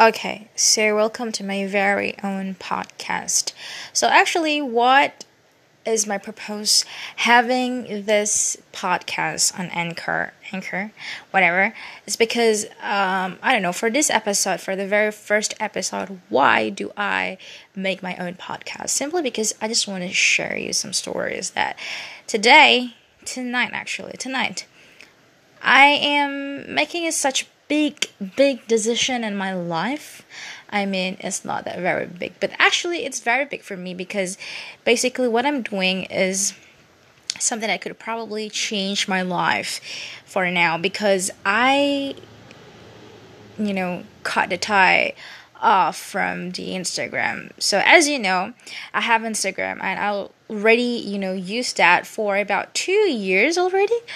Okay, so welcome to my very own podcast. So, actually, what is my purpose having this podcast on Anchor, Anchor, whatever? It's because um, I don't know. For this episode, for the very first episode, why do I make my own podcast? Simply because I just want to share you some stories that today, tonight, actually, tonight, I am making a such big, big decision in my life. I mean, it's not that very big, but actually, it's very big for me because basically, what I'm doing is something that could probably change my life for now because I, you know, cut the tie off from the Instagram. So as you know, I have Instagram and I already, you know, used that for about 2 years already.